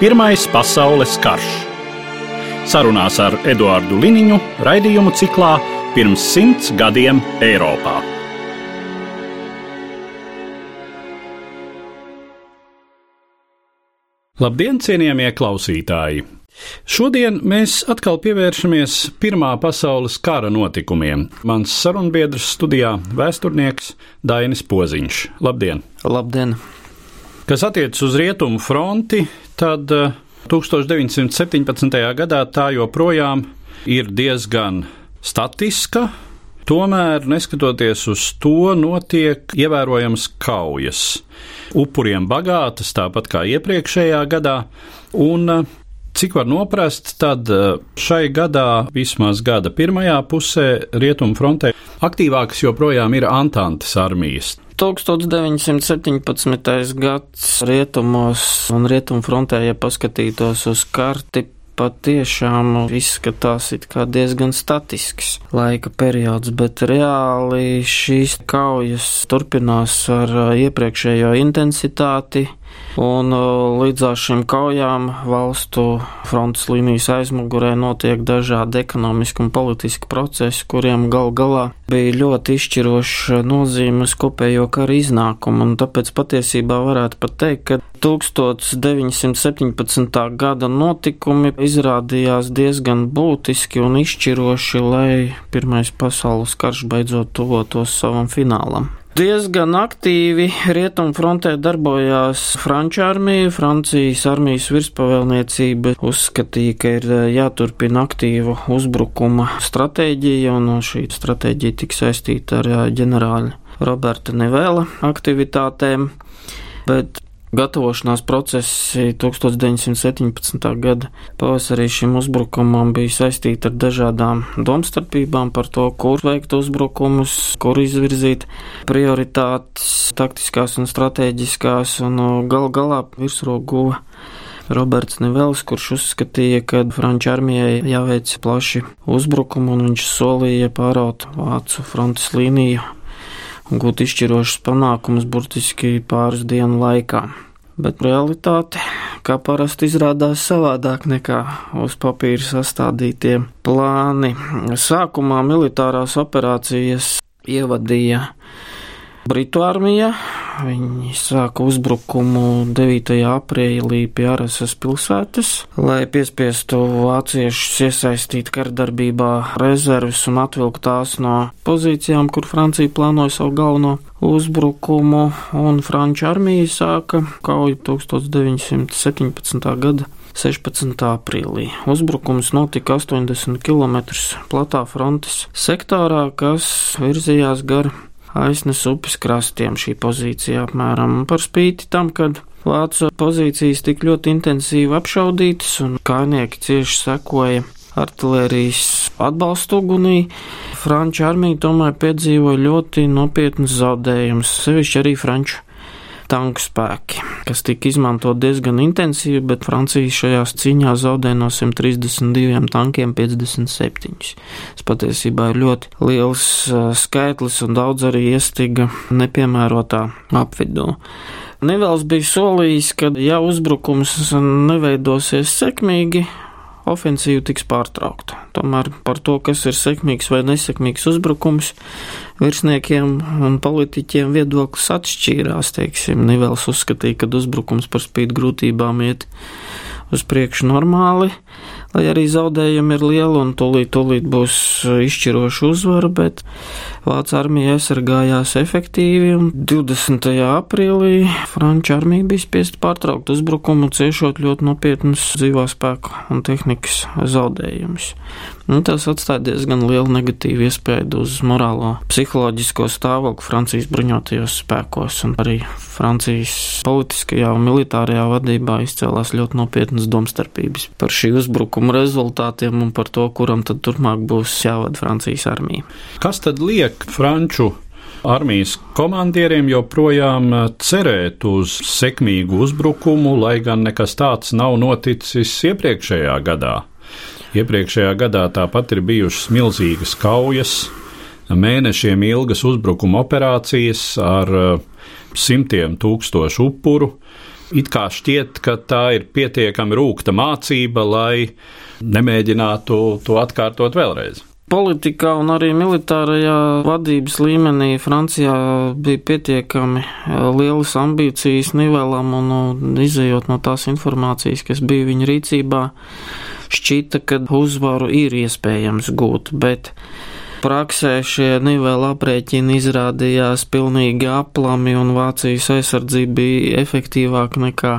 Pirmais pasaules karš. Sarunās ar Eduāru Liniņu raidījumu ciklā Pirms simts gadiem Eiropā. Labdien, cienījamie klausītāji! Šodien mēs atkal pievēršamies Pirmā pasaules kara notikumiem. Mans sarunbiedrs studijā - vēsturnieks Dainis Poziņš. Labdien! Labdien! Kas attiecas uz rietumu fronti, tad 1917. Eh, gadā tā joprojām ir diezgan statiska. Tomēr, neskatoties uz to, notiek ievērojams kaujas. Upuriem bagātas, tāpat kā iepriekšējā gadā, un eh, Cik var noprast, tad eh, šai gadā, vismaz gada pirmajā pusē, rietumu frontē aktīvākas joprojām ir Antantes armijas. 1917. gads rietumos un rietumu frontē, ja paskatītos uz karti, patiešām izskatās diezgan statisks laika periods, bet reāli šīs kaujas turpinās ar iepriekšējo intensitāti. Un līdzās šīm kaujām valstu frontes līnijas aizmugurē notiek dažādi ekonomiski un politiski procesi, kuriem gal galā bija ļoti izšķiroša nozīme uz kopējo kara iznākumu. Un tāpēc patiesībā varētu pat teikt, ka 1917. gada notikumi izrādījās diezgan būtiski un izšķiroši, lai Pirmais pasaules karš beidzot tuvotos savam finālam. Diezgan aktīvi rietumfrontē darbojās Franču armija. Francijas armijas virspavēlniecība uzskatīja, ka ir eh, jāturpina aktīva uzbrukuma stratēģija, un šī stratēģija tika saistīta ar eh, ģenerāļa Roberta Nevēla aktivitātēm. Bet Gatavošanās procesi 1917. gada pavasarī šim uzbrukumam bija saistīti ar dažādām domstarpībām par to, kur veikt uzbrukumus, kur izvirzīt prioritātes, taktiskās un strateģiskās, un gal galā virsroku guva Roberts Nevels, kurš uzskatīja, ka Franču armijai jāveic plaši uzbrukumi, un viņš solīja pāraut Vācu frontes līniju un gūt izšķirošus panākumus burtiski pāris dienu laikā. Bet realitāte, kā parasti, izrādās savādāk nekā uz papīra sastādītie plāni. Sākumā militārās operācijas ievadīja Britu armija. Viņi sāka uzbrukumu 9. aprīlī pie Arasas pilsētas, lai piespiestu vāciešus iesaistīt kardarbībā rezerves un atvilkt tās no pozīcijām, kur Francija plānoja savu galveno uzbrukumu, un Franču armija sāka kauju 1917. gada 16. aprīlī. Uzbrukums notika 80 km platā frontes sektorā, kas virzījās gar aiznes upes krastiem šī pozīcija apmēram par spīti tam, kad Vācu pozīcijas tik ļoti intensīvi apšaudītas un kainieki cieši sekoja artilērijas atbalstu ugunī. Franču armija tomēr piedzīvoja ļoti nopietnas zaudējumus, sevišķi arī franču tanku spēki, kas tika izmantot diezgan intensīvi, bet Francija šajās cīņās zaudēja no 132 tankiem 57. Tas patiesībā ir ļoti liels skaitlis un daudz arī iestiga nepiemērotā apvidū. Nevels bija solījis, ka ja uzbrukums neveidosies sekmīgi, ofensīva tiks pārtraukta. Tomēr par to, kas ir sekmīgs vai nesekmīgs uzbrukums, virsniekiem un politiķiem viedoklis atšķīrās. Teiksim, Nivels uzskatīja, ka uzbrukums par spīti grūtībām iet uz priekšu normāli, lai arī zaudējumi ir lieli un tūlīt, tūlīt būs izšķiroša uzvara, bet Vācu armija aizsargājās efektīvi un 20. aprīlī Franču armija bija spiest pārtraukt uzbrukumu, ciešot ļoti nopietnus dzīvā spēku un tehnikas zaudējumus. Nu, tas atstāja diezgan lielu negatīvu iespēju uz morālo, psiholoģisko stāvokli Francijas bruņotajos spēkos, arī Francijas politiskajā un militārajā vadībā izcēlās ļoti nopietnas domstarpības par šī uzbrukuma rezultātiem un par to, kuram tad turpmāk būs jāvada Francijas armija. Kas tad liek Franču armijas komandieriem joprojām cerēt uz sekmīgu uzbrukumu, lai gan nekas tāds nav noticis iepriekšējā gadā. Iepriekšējā gadā tāpat ir bijušas milzīgas kaujas, mēnešiem ilgas uzbrukuma operācijas ar uh, simtiem tūkstošu upuru. It kā šķiet, ka tā ir pietiekami rūkta mācība, lai nemēģinātu to atkārtot vēlreiz politikā un arī militārajā vadības līmenī Francijā bija pietiekami uh, lielas ambīcijas nivelam un izējot no tās informācijas, kas bija viņa rīcībā, šķita, ka uzvaru ir iespējams gūt, bet praksē šie nivela aprēķini izrādījās pilnīgi aplami un Vācijas aizsardzība bija efektīvāka nekā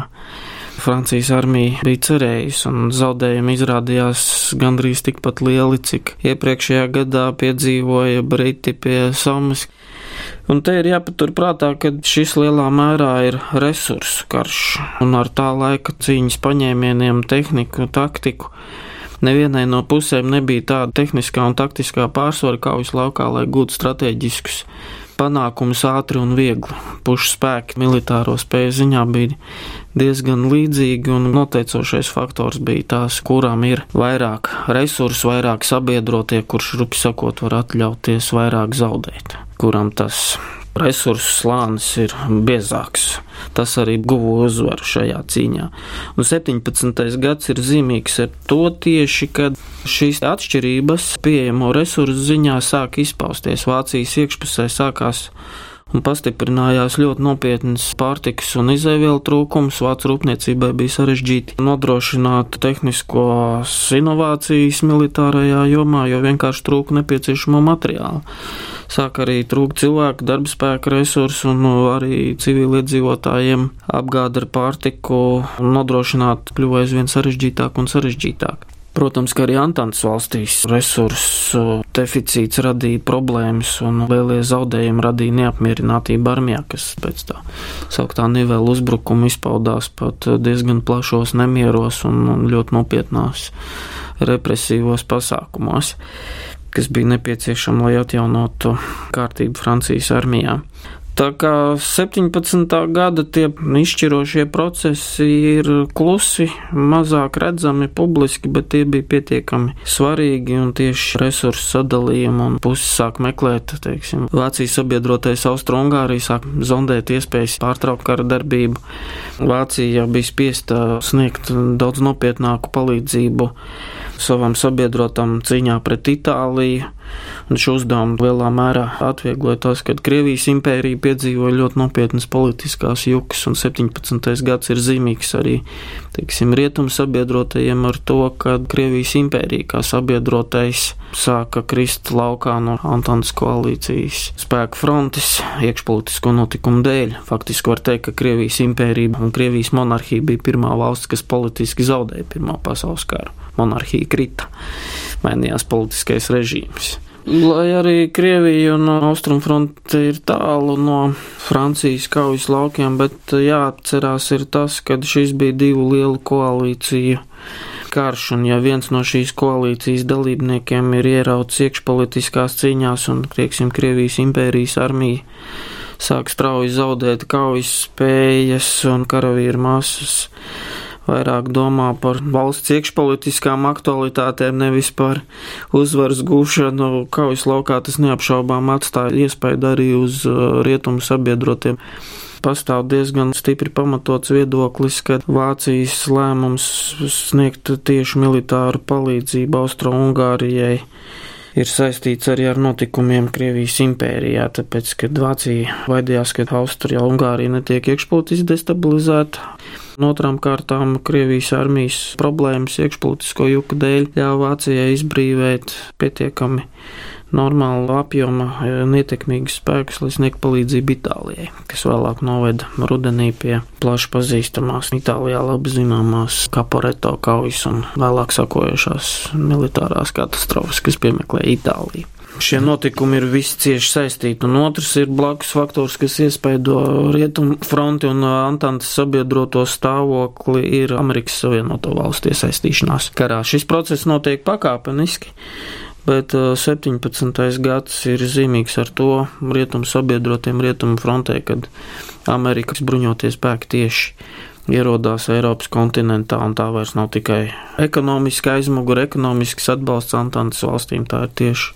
Francijas armija bija cerējusi, un zaudējumi izrādījās gandrīz tikpat lieli, cik iepriekšējā gadā piedzīvoja Briti pie Somas. Un te ir jāpaturprātā, ka šis lielā mērā ir resursu karš, un ar tā laika cīņas paņēmieniem, tehniku, taktiku. Nevienai no pusēm nebija tāda tehniskā un taktiskā pārsvara kaujas laukā, lai gūtu strateģiskus panākumus ātri un viegli. Pušu spēki militāro spēju ziņā bija diezgan līdzīgi, un noteicošais faktors bija tās, kurām ir vairāk resursu, vairāk sabiedrotie, kurš, rupi sakot, var atļauties vairāk zaudēt kuram tas resursu slānis ir biezāks. Tas arī guva uzvaru šajā cīņā. Un 17. gads ir zīmīgs ar to tieši, kad šīs atšķirības pieejamo resursu ziņā sāk izpausties. Vācijas iekšpusē sākās un pastiprinājās ļoti nopietnas pārtikas un izēvielu trūkums. Vācu rūpniecībai bija sarežģīti nodrošināt tehniskos inovācijas militārajā jomā, jo vienkārši trūka nepieciešamo materiālu. Sāk arī trūkt cilvēku, darba spēka resursu un arī civiliedzīvotājiem apgāde ar pārtiku un nodrošināt kļuva aizvien sarežģītāk un sarežģītāk. Protams, ka arī Antānas valstīs resursu deficīts radīja problēmas un lielie zaudējumi radīja neapmierinātību armijā, kas pēc tā sauktā nivela uzbrukuma izpaudās pat diezgan plašos nemieros un ļoti nopietnās represīvos pasākumos kas bija nepieciešama, lai atjaunotu kārtību Francijas armijā. Tā kā 17. gada tie izšķirošie procesi ir klusi, mazāk redzami publiski, bet tie bija pietiekami svarīgi un tieši resursu sadalījumu un puses sāk meklēt, teiksim, Vācijas sabiedrotais Austro-Ungārija sāk zondēt iespējas pārtraukt kara darbību. Vācija bija spiesta sniegt daudz nopietnāku palīdzību savam sabiedrotam cīņā pret Itāliju. Un šo uzdevumu lielā mērā atviegloja tas, ka Krievijas impērija piedzīvoja ļoti nopietnas politiskās jukas, un 17. gads ir zīmīgs arī teiksim, rietumu sabiedrotajiem ar to, ka Krievijas impērija kā sabiedrotais sāka krist laukā no Antānas koalīcijas spēku frontes iekšpolitisko notikumu dēļ. Faktiski var teikt, ka Krievijas impērija un Krievijas monarhija bija pirmā valsts, kas politiski zaudēja Pirmā pasaules karu monarhija krita, mainījās politiskais režīms. Lai arī Krievija un Austrumfronte ir tālu no Francijas kaujas laukiem, bet jāatcerās ir tas, ka šis bija divu lielu koalīciju karš, un ja viens no šīs koalīcijas dalībniekiem ir ierauts iekšpolitiskās cīņās un, teiksim, Krievijas impērijas armija sāk strauji zaudēt kaujas spējas un karavīru masas, vairāk domā par valsts iekšpolitiskām aktualitātēm, nevis par uzvaras gūšanu kaujas laukā. Tas neapšaubām atstāja iespēju arī uz uh, rietumu sabiedrotiem pastāv diezgan stipri pamatots viedoklis, ka Vācijas lēmums sniegt tieši militāru palīdzību Austro-Ungārijai ir saistīts arī ar notikumiem Krievijas impērijā, tāpēc, kad Vācija vaidījās, ka Austrija un Ungārija netiek iekšpolitiski destabilizēta. No otrām kārtām Krievijas armijas problēmas iekšpolitisko juku dēļ ļāva Vācijai izbrīvēt pietiekami normāla apjoma netekmīgus spēkus, lai sniegtu palīdzību Itālijai, kas vēlāk noveda rudenī pie plaši pazīstamās Itālijā labi zināmās Kaporeto kaujas un vēlāk sakojušās militārās katastrofas, kas piemeklē Itāliju. Šie notikumi ir visi cieši saistīti, un otrs ir blakus faktors, kas iespaido rietumu fronti un Antantes sabiedroto stāvokli, ir Amerikas Savienoto Valstu iesaistīšanās karā. Šis process notiek pakāpeniski bet 17. Uh, gads ir zīmīgs ar to rietumu sabiedrotiem rietumu frontē, kad Amerikas bruņoties spēki tieši ierodās Eiropas kontinentā, un tā vairs nav tikai ekonomiska aizmugure, ekonomisks atbalsts Antantes valstīm, tā ir tieši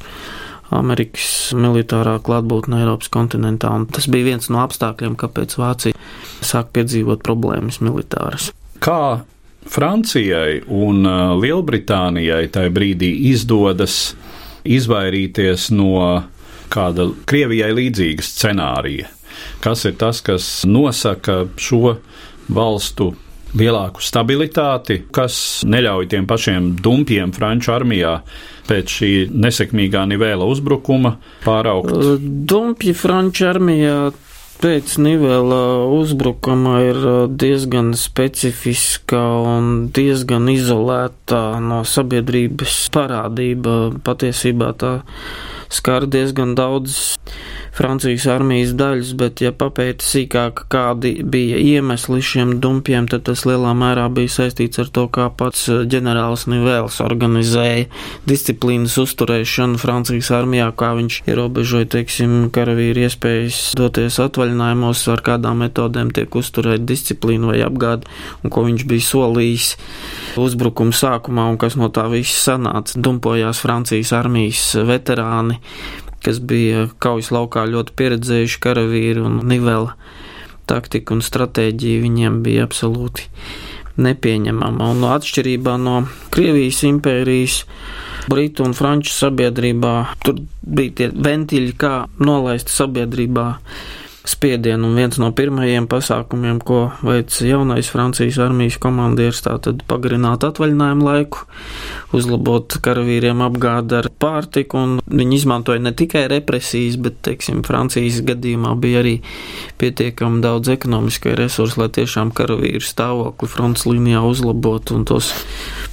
Amerikas militārā klātbūtne Eiropas kontinentā, un tas bija viens no apstākļiem, kāpēc Vācija sāk piedzīvot problēmas militāras. Kā Francijai un uh, Lielbritānijai tajā brīdī izdodas izvairīties no kāda Krievijai līdzīga scenārija. Kas ir tas, kas nosaka šo valstu lielāku stabilitāti, kas neļauj tiem pašiem dumpiem Franču armijā pēc šī nesekmīgā nivēla uzbrukuma pāraugt? Dumpji Franču armijā pēc Nivela uzbrukuma ir uh, diezgan specifiska un diezgan izolēta no sabiedrības parādība. Patiesībā tā skar diezgan daudz Francijas armijas daļas, bet, ja papēta sīkāk, kādi bija iemesli šiem dumpiem, tad tas lielā mērā bija saistīts ar to, kā pats eh, ģenerālis Nivels organizēja disciplīnas uzturēšanu Francijas armijā, kā viņš ierobežoja, teiksim, karavīri iespējas doties atvaļinājumos, ar kādām metodēm tiek uzturēt disciplīnu vai apgādi, un ko viņš bija solījis uzbrukuma sākumā, un kas no tā viss sanāca. Dumpojās Francijas armijas veterāni, kas bija kaujas laukā ļoti pieredzējuši karavīri un nivela taktika un stratēģija viņiem bija absolūti nepieņemama. Un atšķirībā no Krievijas impērijas, Britu un Franču sabiedrībā, tur bija tie ventiļi, kā nolaist sabiedrībā spiedienu. Un viens no pirmajiem pasākumiem, ko veica jaunais Francijas armijas komandieris, tātad pagarināt atvaļinājumu laiku, uzlabot karavīriem apgādi ar pārtiku, un viņi izmantoja ne tikai represijas, bet, teiksim, Francijas gadījumā bija arī pietiekami daudz ekonomiskai resursu, lai tiešām karavīru stāvokli fronts līnijā uzlabotu un tos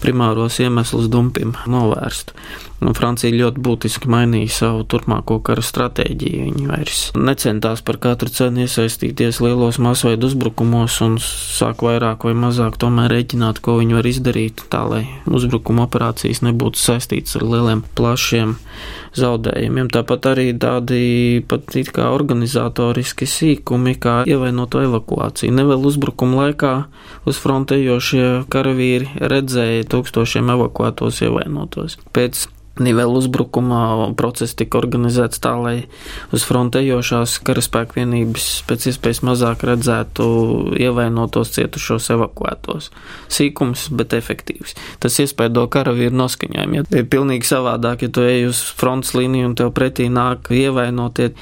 primāros iemeslus dumpim novērstu. Nu, Francija ļoti būtiski mainīja savu turpmāko kara stratēģiju. Viņi vairs necentās par katru cenu iesaistīties lielos masveidu uzbrukumos un sāk vairāk vai mazāk tomēr rēķināt, ko viņi var izdarīt, tā lai uzbrukuma operācijas nebūtu saistītas ar lieliem, plašiem zaudējumiem. Tāpat arī tādi pat it kā organizatoriski sīkumi, kā ievainoto evakuāciju. Nevēl uzbrukuma laikā uz frontējošie karavīri redzēja tūkstošiem evakuētos ievainotos. Pēc Nivela uzbrukumā process tika organizēts tā, lai uz frontējošās karaspēku vienības pēc iespējas mazāk redzētu ievainotos cietušos evakuētos. Sīkums, bet efektīvs. Tas iespēdo karavīru noskaņojumu. Ja ir pilnīgi savādāk, ja tu ej uz frontes līniju un tev pretī nāk ievainotie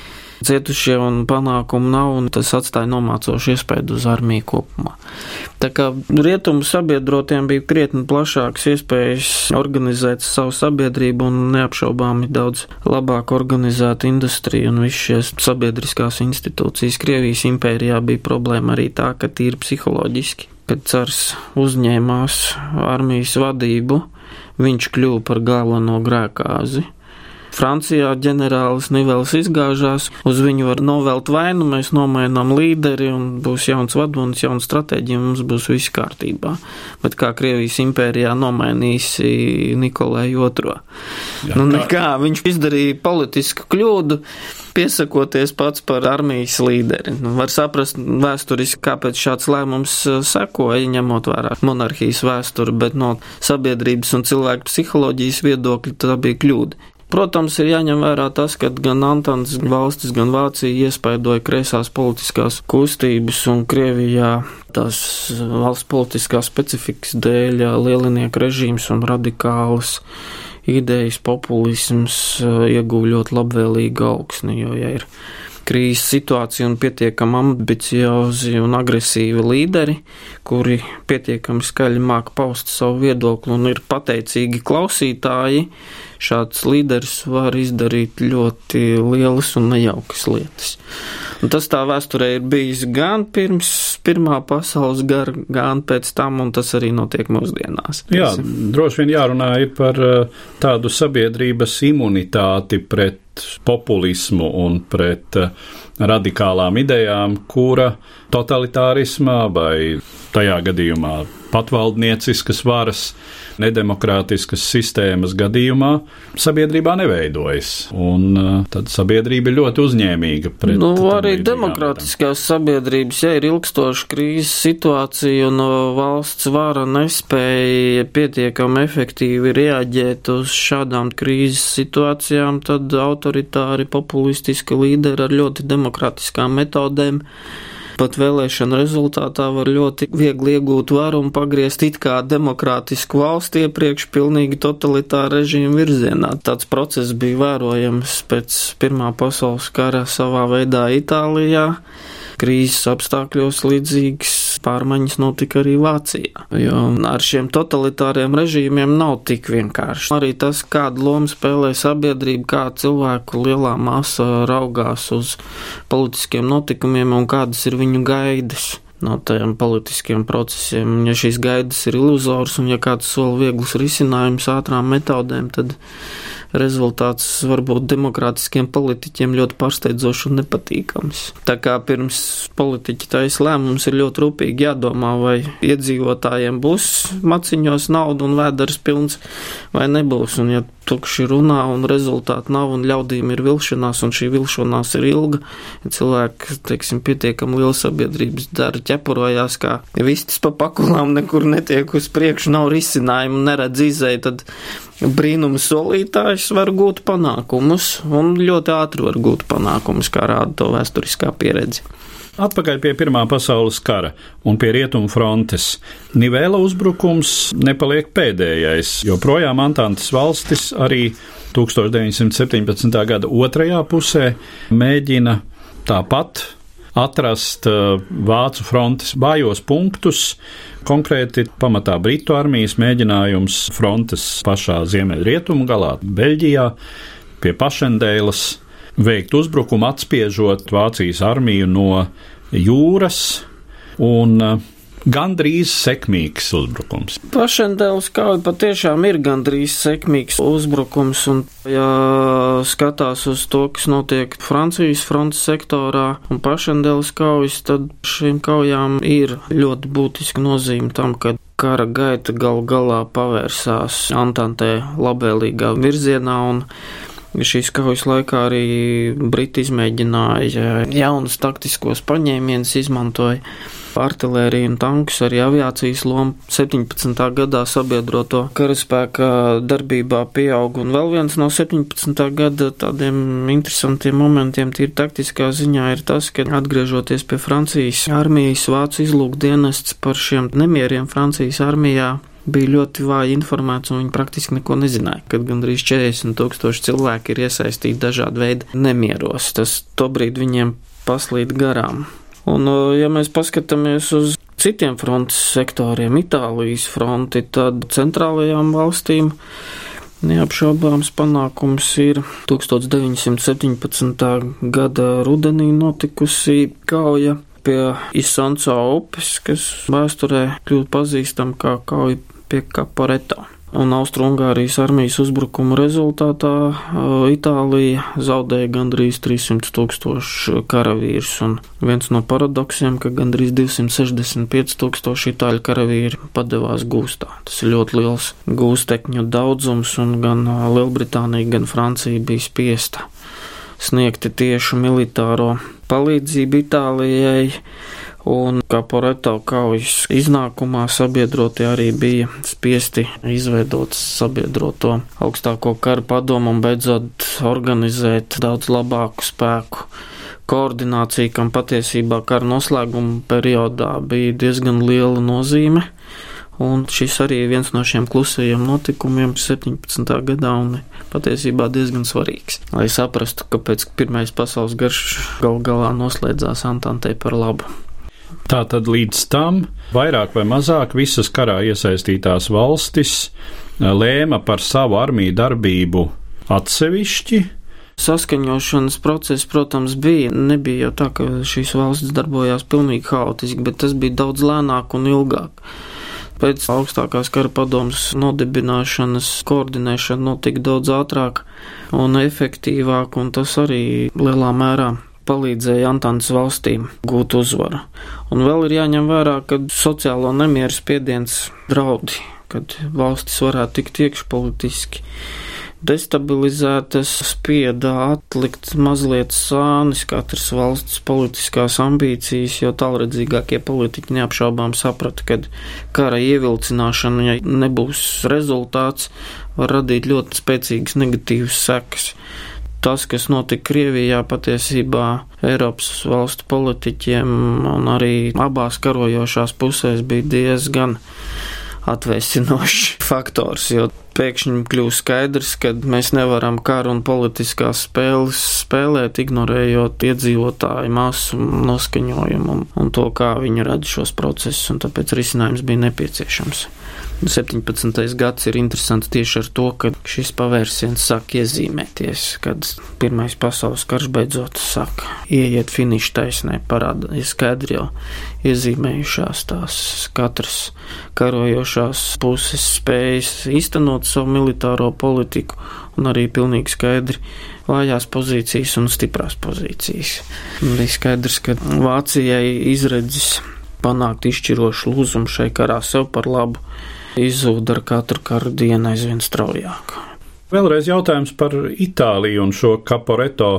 cietušie un panākumu nav, un tas atstāja nomācošu iespēju uz armiju kopumā. Tā kā rietumu sabiedrotiem bija krietni plašāks iespējas organizēt savu sabiedrību un neapšaubāmi daudz labāk organizēt industriju un visu šies sabiedriskās institūcijas. Krievijas impērijā bija problēma arī tā, ka tīri psiholoģiski, kad cars uzņēmās armijas vadību, viņš kļuva par galveno grēkāzi Francijā ģenerālis Nivels izgāžās, uz viņu var novelt vainu, mēs nomainām līderi un būs jauns vadonis, jauna stratēģija, mums būs viss kārtībā. Bet kā Krievijas impērijā nomainīs Nikolai II. Nu, nekā, viņš izdarīja politisku kļūdu piesakoties pats par armijas līderi. Nu, var saprast vēsturiski, kāpēc šāds lēmums uh, sekoja, ņemot vērā monarhijas vēsturi, bet no sabiedrības un cilvēku psiholoģijas viedokļa tā bija kļūda. Protams, ir jāņem vērā tas, ka gan Antants valstis, gan Vācija iespaidoja kreisās politiskās kustības un Krievijā tās valsts politiskās specifikas dēļ lielinieku režīms un radikālas idejas populisms ieguva ļoti labvēlīgu augsni, jo, ja ir krīzes situācija un pietiekami ambiciozi un agresīvi līderi, kuri pietiekami skaļi māk paust savu viedokli un ir pateicīgi klausītāji, šāds līderis var izdarīt ļoti lielas un nejaukas lietas. Un tas tā vēsturē ir bijis gan pirms Pirmā pasaules gara, gan pēc tam, un tas arī notiek mūsdienās. Jā, droši vien jārunā ir par uh, tādu sabiedrības imunitāti pret populismu un pret uh, radikālām idejām, kura totalitārismā vai tajā gadījumā patvaldnieciskas varas nedemokrātiskas sistēmas gadījumā sabiedrībā neveidojas. Un uh, tad sabiedrība ir ļoti uzņēmīga pret Nu, arī demokrātiskās sabiedrības, ja ir ilgstoša krīzes situācija un uh, valsts vara nespēja pietiekami efektīvi reaģēt uz šādām krīzes situācijām, tad autoritāri populistiski līderi ar ļoti demokrātiskām metodēm pat vēlēšana rezultātā var ļoti viegli iegūt varu un pagriezt it kā demokrātisku valsti iepriekš pilnīgi totalitāra režīma virzienā. Tāds process bija vērojams pēc Pirmā pasaules kara savā veidā Itālijā krīzes apstākļos līdzīgas pārmaiņas notika arī Vācijā. Jo ar šiem totalitāriem režīmiem nav tik vienkārši. Arī tas, kādu lomu spēlē sabiedrība, kā cilvēku lielā masa raugās uz politiskiem notikumiem un kādas ir viņu gaidas no tiem politiskiem procesiem. Ja šīs gaidas ir iluzoras un ja kāds sola vieglus risinājumus ātrām metodēm, tad rezultāts var būt demokrātiskiem politiķiem ļoti pārsteidzošs un nepatīkams. Tā kā pirms politiķi taisa lēmums ir ļoti rūpīgi jādomā, vai iedzīvotājiem būs maciņos nauda un vēders pilns vai nebūs. Un ja tukši runā un rezultātu nav un ļaudīm ir vilšanās un šī vilšanās ir ilga, cilvēki, teiksim, pietiekami liela sabiedrības dara ķepurojās, kā vistas pa pakulām nekur netiek uz priekšu, nav risinājumu, neredz izēju, tad brīnuma solītājs var gūt panākumus un ļoti ātri var gūt panākumus, kā rāda to vēsturiskā pieredze. Atpakaļ pie Pirmā pasaules kara un pie rietumu frontes. Nivēla uzbrukums nepaliek pēdējais, jo projām Antantes valstis arī 1917. gada otrajā pusē mēģina tāpat atrast uh, Vācu frontes vājos punktus, konkrēti pamatā Britu armijas mēģinājums frontes pašā ziemeļrietumu galā, Beļģijā, pie Pašendēlas veikt uzbrukumu, atspiežot Vācijas armiju no jūras un uh, gandrīz sekmīgs uzbrukums. Pašendēls kauja patiešām ir gandrīz sekmīgs uzbrukums, un ja skatās uz to, kas notiek Francijas frontes sektorā un pašendēls kaujas, tad šīm kaujām ir ļoti būtiska nozīme tam, ka kara gaita gal galā pavērsās Antantē labvēlīgā virzienā un Šīs kaujas laikā arī Briti izmēģināja jaunus taktiskos paņēmienus, izmantoja artilēriju un tankus, arī aviācijas lomu 17. gadā sabiedroto karaspēka darbībā pieaug. Un vēl viens no 17. gada tādiem interesantiem momentiem, tīri taktiskā ziņā, ir tas, ka atgriežoties pie Francijas armijas, Vācu izlūkdienests par šiem nemieriem Francijas armijā bija ļoti vāji informēts, un viņi praktiski neko nezināja, kad gandrīz 40 tūkstoši cilvēki ir iesaistīti dažādu veidu nemieros. Tas tobrīd viņiem paslīd garām. Un, ja mēs paskatāmies uz citiem frontes sektoriem, Itālijas fronti, tad centrālajām valstīm neapšaubāms panākums ir 1917. gada rudenī notikusi kauja pie Isonco upes, kas vēsturē kļūt pazīstam kā kauja pie Kaporeto. Un Austrumgārijas armijas uzbrukuma rezultātā Itālija zaudēja gandrīz 300 tūkstošu karavīrus. Un viens no paradoksiem, ka gandrīz 265 tūkstoši itāļu karavīri padevās gūstā. Tas ir ļoti liels gūstekņu daudzums, un gan Lielbritānija, gan Francija bija spiesta sniegti tieši militāro palīdzību Itālijai. Un Kaporeto kaujas iznākumā sabiedrotie arī bija spiesti izveidot sabiedroto augstāko kara padomu un beidzot organizēt daudz labāku spēku. Koordināciju, kam patiesībā kara noslēguma periodā bija diezgan liela nozīme Un šis arī ir viens no šiem klusajiem notikumiem 17. gadā un patiesībā diezgan svarīgs, lai saprastu, kāpēc Pirmais pasaules garš gal galā noslēdzās Antantei par labu. Tātad līdz tam vairāk vai mazāk visas karā iesaistītās valstis lēma par savu armiju darbību atsevišķi, Saskaņošanas process, protams, bija. Nebija jau tā, ka šīs valstis darbojās pilnīgi haotiski, bet tas bija daudz lēnāk un ilgāk. Pēc augstākās kara padomas nodibināšanas koordinēšana notika daudz ātrāk un efektīvāk, un tas arī lielā mērā palīdzēja Antānas valstīm gūt uzvaru. Un vēl ir jāņem vērā, ka sociālo nemieru spiediens draudi, kad valstis varētu tikt iekšpolitiski destabilizētas, spieda atlikt mazliet sānis katras valsts politiskās ambīcijas, jo tālredzīgākie politiķi neapšaubām saprata, ka kara ievilcināšana, ja nebūs rezultāts, var radīt ļoti spēcīgas negatīvas sekas. Tas, kas notika Krievijā, patiesībā Eiropas valstu politiķiem un arī abās karojošās pusēs bija diezgan atvēsinošs faktors, jo pēkšņi kļūst skaidrs, ka mēs nevaram karu un politiskās spēles spēlēt, ignorējot iedzīvotāju masu noskaņojumu un, to, kā viņi redz šos procesus, un tāpēc risinājums bija nepieciešams. 17. gads ir interesants tieši ar to, ka šis pavērsiens sāk iezīmēties, kad Pirmais pasaules karš beidzot sāk ieiet finiša taisnē, parāda, ir skaidri jau iezīmējušās tās katras karojošās puses spējas īstenot savu militāro politiku un arī pilnīgi skaidri vājās pozīcijas un stiprās pozīcijas. Un bija skaidrs, ka Vācijai izredzes panākt izšķirošu lūzumu šai karā sev par labu izzūd ar katru karu dienu aizvien straujāk. Vēlreiz jautājums par Itāliju un šo kaporeto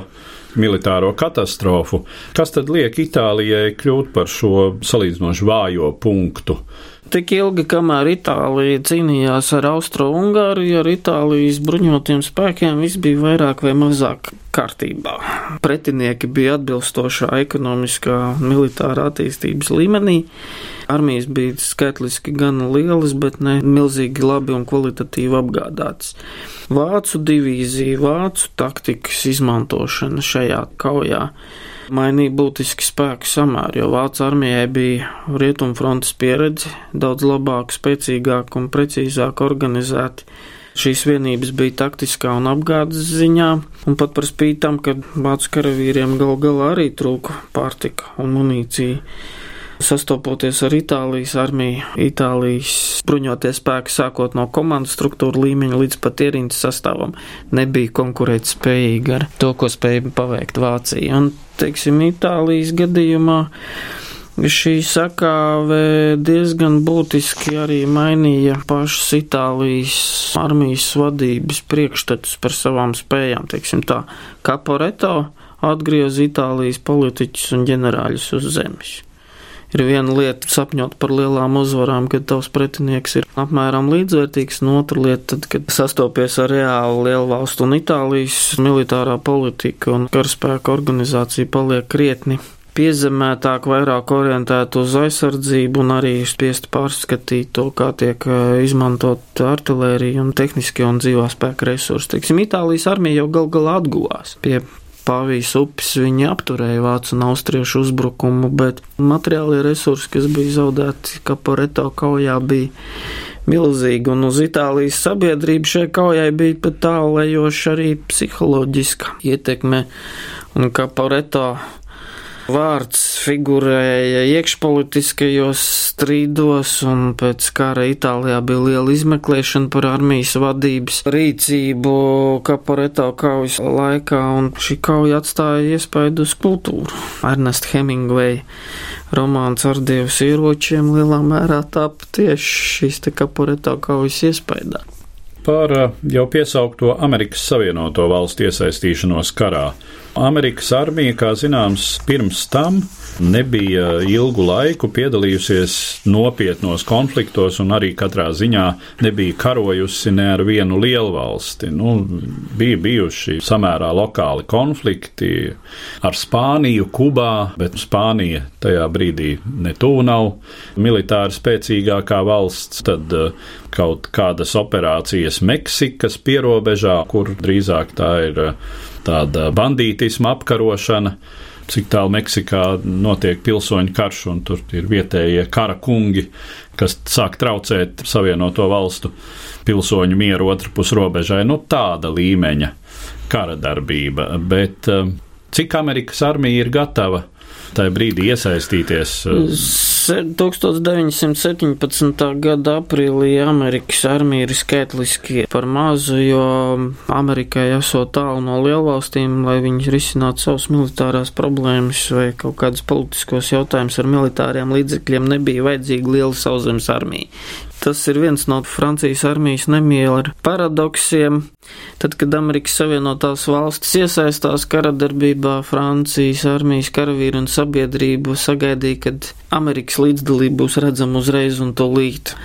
militāro katastrofu. Kas tad liek Itālijai kļūt par šo salīdzinoši vājo punktu? Tik ilgi, kamēr Itālija cīnījās ar Austro-Ungāriju, ar Itālijas bruņotiem spēkiem, viss bija vairāk vai mazāk kārtībā. Pretinieki bija atbilstošā ekonomiskā militārā attīstības līmenī. Armijas bija skaitliski gan lielas, bet ne milzīgi labi un kvalitatīvi apgādātas. Vācu divīzija, vācu taktikas izmantošana šajā kaujā mainīja būtiski spēku samēru, jo Vācu armijai bija rietumfrontes pieredze, daudz labāk, spēcīgāk un precīzāk organizēti. Šīs vienības bija taktiskā un apgādes ziņā, un pat par spīti tam, ka vācu karavīriem gal galā arī trūka pārtika un munīcija. Sastopoties ar Itālijas armiju, Itālijas bruņoties spēki, sākot no komandas struktūra līmeņa līdz pat ierīnas sastāvam, nebija konkurētspējīgi ar to, ko spēja paveikt Vācija. Un, teiksim, Itālijas gadījumā šī sakāve diezgan būtiski arī mainīja pašas Itālijas armijas vadības priekšstatus par savām spējām. Teiksim tā, Kaporeto atgriez Itālijas politiķus un ģenerāļus uz zemes ir viena lieta sapņot par lielām uzvarām, kad tavs pretinieks ir apmēram līdzvērtīgs, un otra lieta, tad, kad sastopies ar reālu lielu valstu un Itālijas militārā politika un karaspēka organizācija paliek krietni piezemētāk, vairāk orientēta uz aizsardzību un arī spiest pārskatīt to, kā tiek eh, izmantot artilērija un tehniskie un dzīvā spēka resursi. Teiksim, Itālijas armija jau gal galā atguvās pie Pāvijas upes viņi apturēja vācu un austriešu uzbrukumu, bet materiālie resursi, kas bija zaudēti Kaporeto kaujā, bija milzīgi, un uz Itālijas sabiedrību šai kaujai bija pat tālējoša arī psiholoģiska ietekme, un Kaporeto vārds figurēja iekšpolitiskajos strīdos, un pēc kara Itālijā bija liela izmeklēšana par armijas vadības rīcību Kaporeto kaujas laikā, un šī kauja atstāja iespaidu uz kultūru. Ernest Hemingway romāns ar dievs ieročiem lielā mērā tapa tieši šīs te Kaporeto kaujas iespaidā par eh, jau piesaukto Amerikas Savienoto Valstu iesaistīšanos karā. Amerikas armija, kā zināms, pirms tam nebija ilgu laiku piedalījusies nopietnos konfliktos un arī katrā ziņā nebija karojusi ne ar vienu lielu valsti. Nu, bija bijuši samērā lokāli konflikti ar Spāniju, Kubā, bet Spānija tajā brīdī netuvu nav militāri spēcīgākā valsts. Tad uh, kaut kādas operācijas Meksikas pierobežā, kur drīzāk tā ir uh, tāda bandītisma apkarošana cik tālu Meksikā notiek pilsoņu karš, un tur ir vietējie kara kungi, kas sāk traucēt Savienoto valstu pilsoņu mieru otrpus robežai. Nu, tāda līmeņa kara darbība, bet eh, cik Amerikas armija ir gatava tajā brīdī iesaistīties? 1917. gada aprīlī Amerikas armija ir skaitliski par mazu, jo Amerikai esot tālu no lielvalstīm, lai viņi risinātu savus militārās problēmas vai kaut kādus politiskos jautājumus ar militāriem līdzekļiem, nebija vajadzīga liela sauszemes armija. Tas ir viens no Francijas armijas nemiera paradoksiem. Tad, kad Amerikas Savienotās valstis iesaistās kara darbībā, Francijas armijas karavīri un sabiedrība sagaidīja, kad Amerikas līdzdalība būs redzama uzreiz un to līt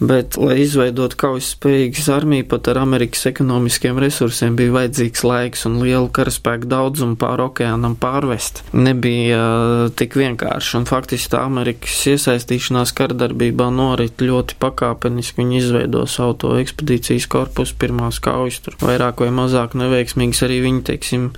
bet, lai izveidotu kaujas spējīgas armiju, pat ar Amerikas ekonomiskiem resursiem bija vajadzīgs laiks un lielu karaspēku daudzumu pāri okeānam pārvest. Nebija uh, tik vienkārši, un faktiski tā Amerikas iesaistīšanās kardarbībā norit ļoti pakāpeniski. Viņi izveido savu to ekspedīcijas korpusu, pirmās kaujas, tur vairāk vai mazāk neveiksmīgas arī viņi, teiksim,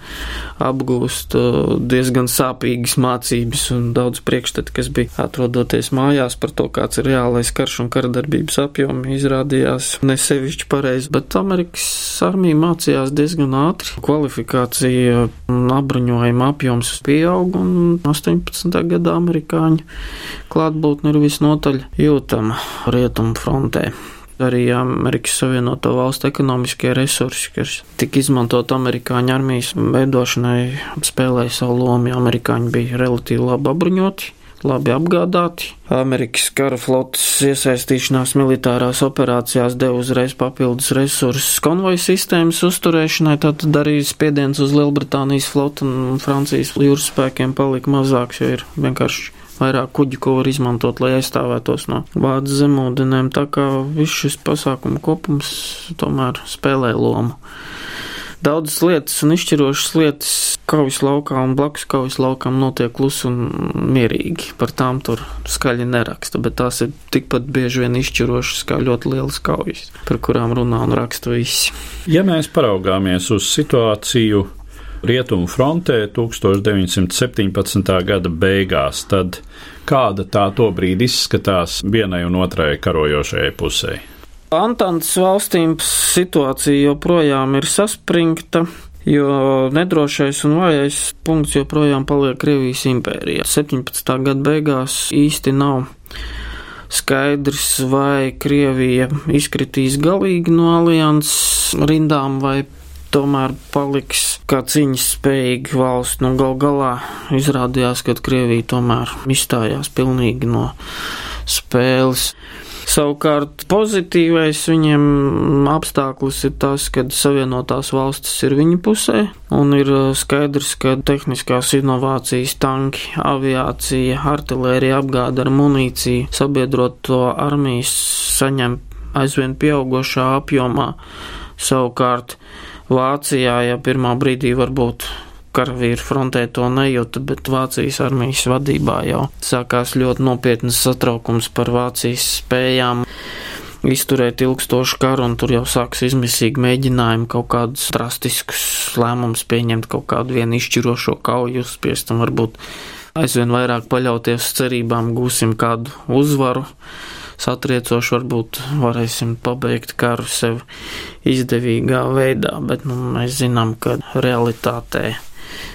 apgūst uh, diezgan sāpīgas mācības un daudz priekšstati, kas bija atrodoties mājās par to, kāds ir reālais karš un kardarbības darbības apjomi izrādījās nesevišķi pareizi, bet Amerikas armija mācījās diezgan ātri. Kvalifikācija un apbruņojuma apjoms pieaug, un 18. gadā amerikāņu klātbūtne ir visnotaļ jūtama rietumu frontē arī Amerikas Savienoto Valstu ekonomiskie resursi, kas tika izmantot amerikāņu armijas veidošanai, spēlēja savu lomu, jo amerikāņi bija relatīvi labi apbruņoti labi apgādāti. Amerikas kara flotes iesaistīšanās militārās operācijās deva uzreiz papildus resursus konvoju sistēmas uzturēšanai, tātad arī spiediens uz Lielbritānijas flotu un Francijas jūras spēkiem palika mazāks, jo ir vienkārši vairāk kuģi, ko var izmantot, lai aizstāvētos no vācu zemūdenēm. Tā kā viss šis pasākumu kopums tomēr spēlē lomu daudzas lietas un izšķirošas lietas kaujas laukā un blakus kaujas laukam notiek klusi un mierīgi. Par tām tur skaļi neraksta, bet tās ir tikpat bieži vien izšķirošas kā ļoti lielas kaujas, par kurām runā un raksta visi. Ja mēs paraugāmies uz situāciju Rietumu frontē 1917. gada beigās, tad kāda tā tobrīd izskatās vienai un otrai karojošajai pusē? Antantas valstīm situācija joprojām ir saspringta. Jo nedrošais un vājais punkts joprojām paliek Krievijas impērijā. 17. gada beigās īsti nav skaidrs, vai Krievija izkritīs galīgi no alianses rindām, vai tomēr paliks kā cīņas spējīga valsts. Nu, gal galā izrādījās, ka Krievija tomēr izstājās pilnīgi no spēles. Savukārt pozitīvais viņiem apstākļus ir tas, ka Savienotās valstis ir viņa pusē, un ir uh, skaidrs, ka tehniskās inovācijas, tanki, aviācija, artilērija apgāda ar munīciju, sabiedroto armijas saņem aizvien pieaugošā apjomā. Savukārt Vācijā, ja pirmā brīdī varbūt karavīri frontē to nejūta, bet Vācijas armijas vadībā jau sākās ļoti nopietnas satraukums par Vācijas spējām izturēt ilgstošu karu, un tur jau sāks izmisīgi mēģinājumi kaut kādus drastiskus lēmumus pieņemt, kaut kādu vienu izšķirošo kauju uzspiest, un varbūt aizvien vairāk paļauties cerībām gūsim kādu uzvaru. Satriecoši varbūt varēsim pabeigt karu sev izdevīgā veidā, bet nu, mēs zinām, ka realitātē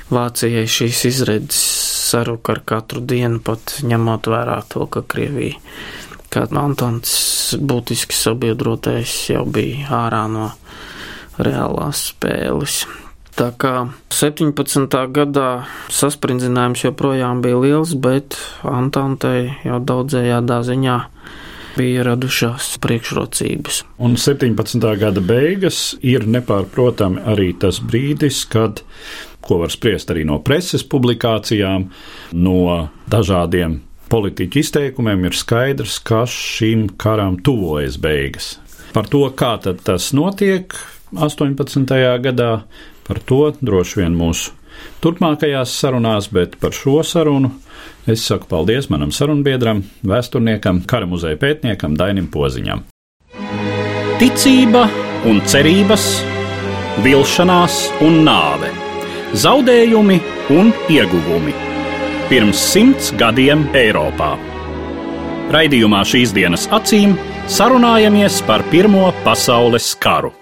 Vācijai šīs izredzes sarūk ar katru dienu, pat ņemot vērā to, ka Krievija, kā Antons būtiski sabiedrotais, jau bija ārā no reālās spēles. Tā kā 17. gadā sasprindzinājums joprojām bija liels, bet Antantei jau daudzējādā ziņā bija radušās priekšrocības. Un 17. gada beigas ir nepārprotami arī tas brīdis, kad ko var spriest arī no preses publikācijām, no dažādiem politiķu izteikumiem, ir skaidrs, ka šim karam tuvojas beigas. Par to, kā tas notiek 18. gadā, par to droši vien mūsu turpmākajās sarunās, bet par šo sarunu es saku paldies manam sarunbiedram, vēsturniekam, kara muzeja pētniekam Dainim Poziņam. Ticība un cerības, vilšanās un nāve, zaudējumi un ieguvumi. Pirms simts gadiem Eiropā. Raidījumā šīs dienas acīm sarunājamies par Pirmo pasaules karu.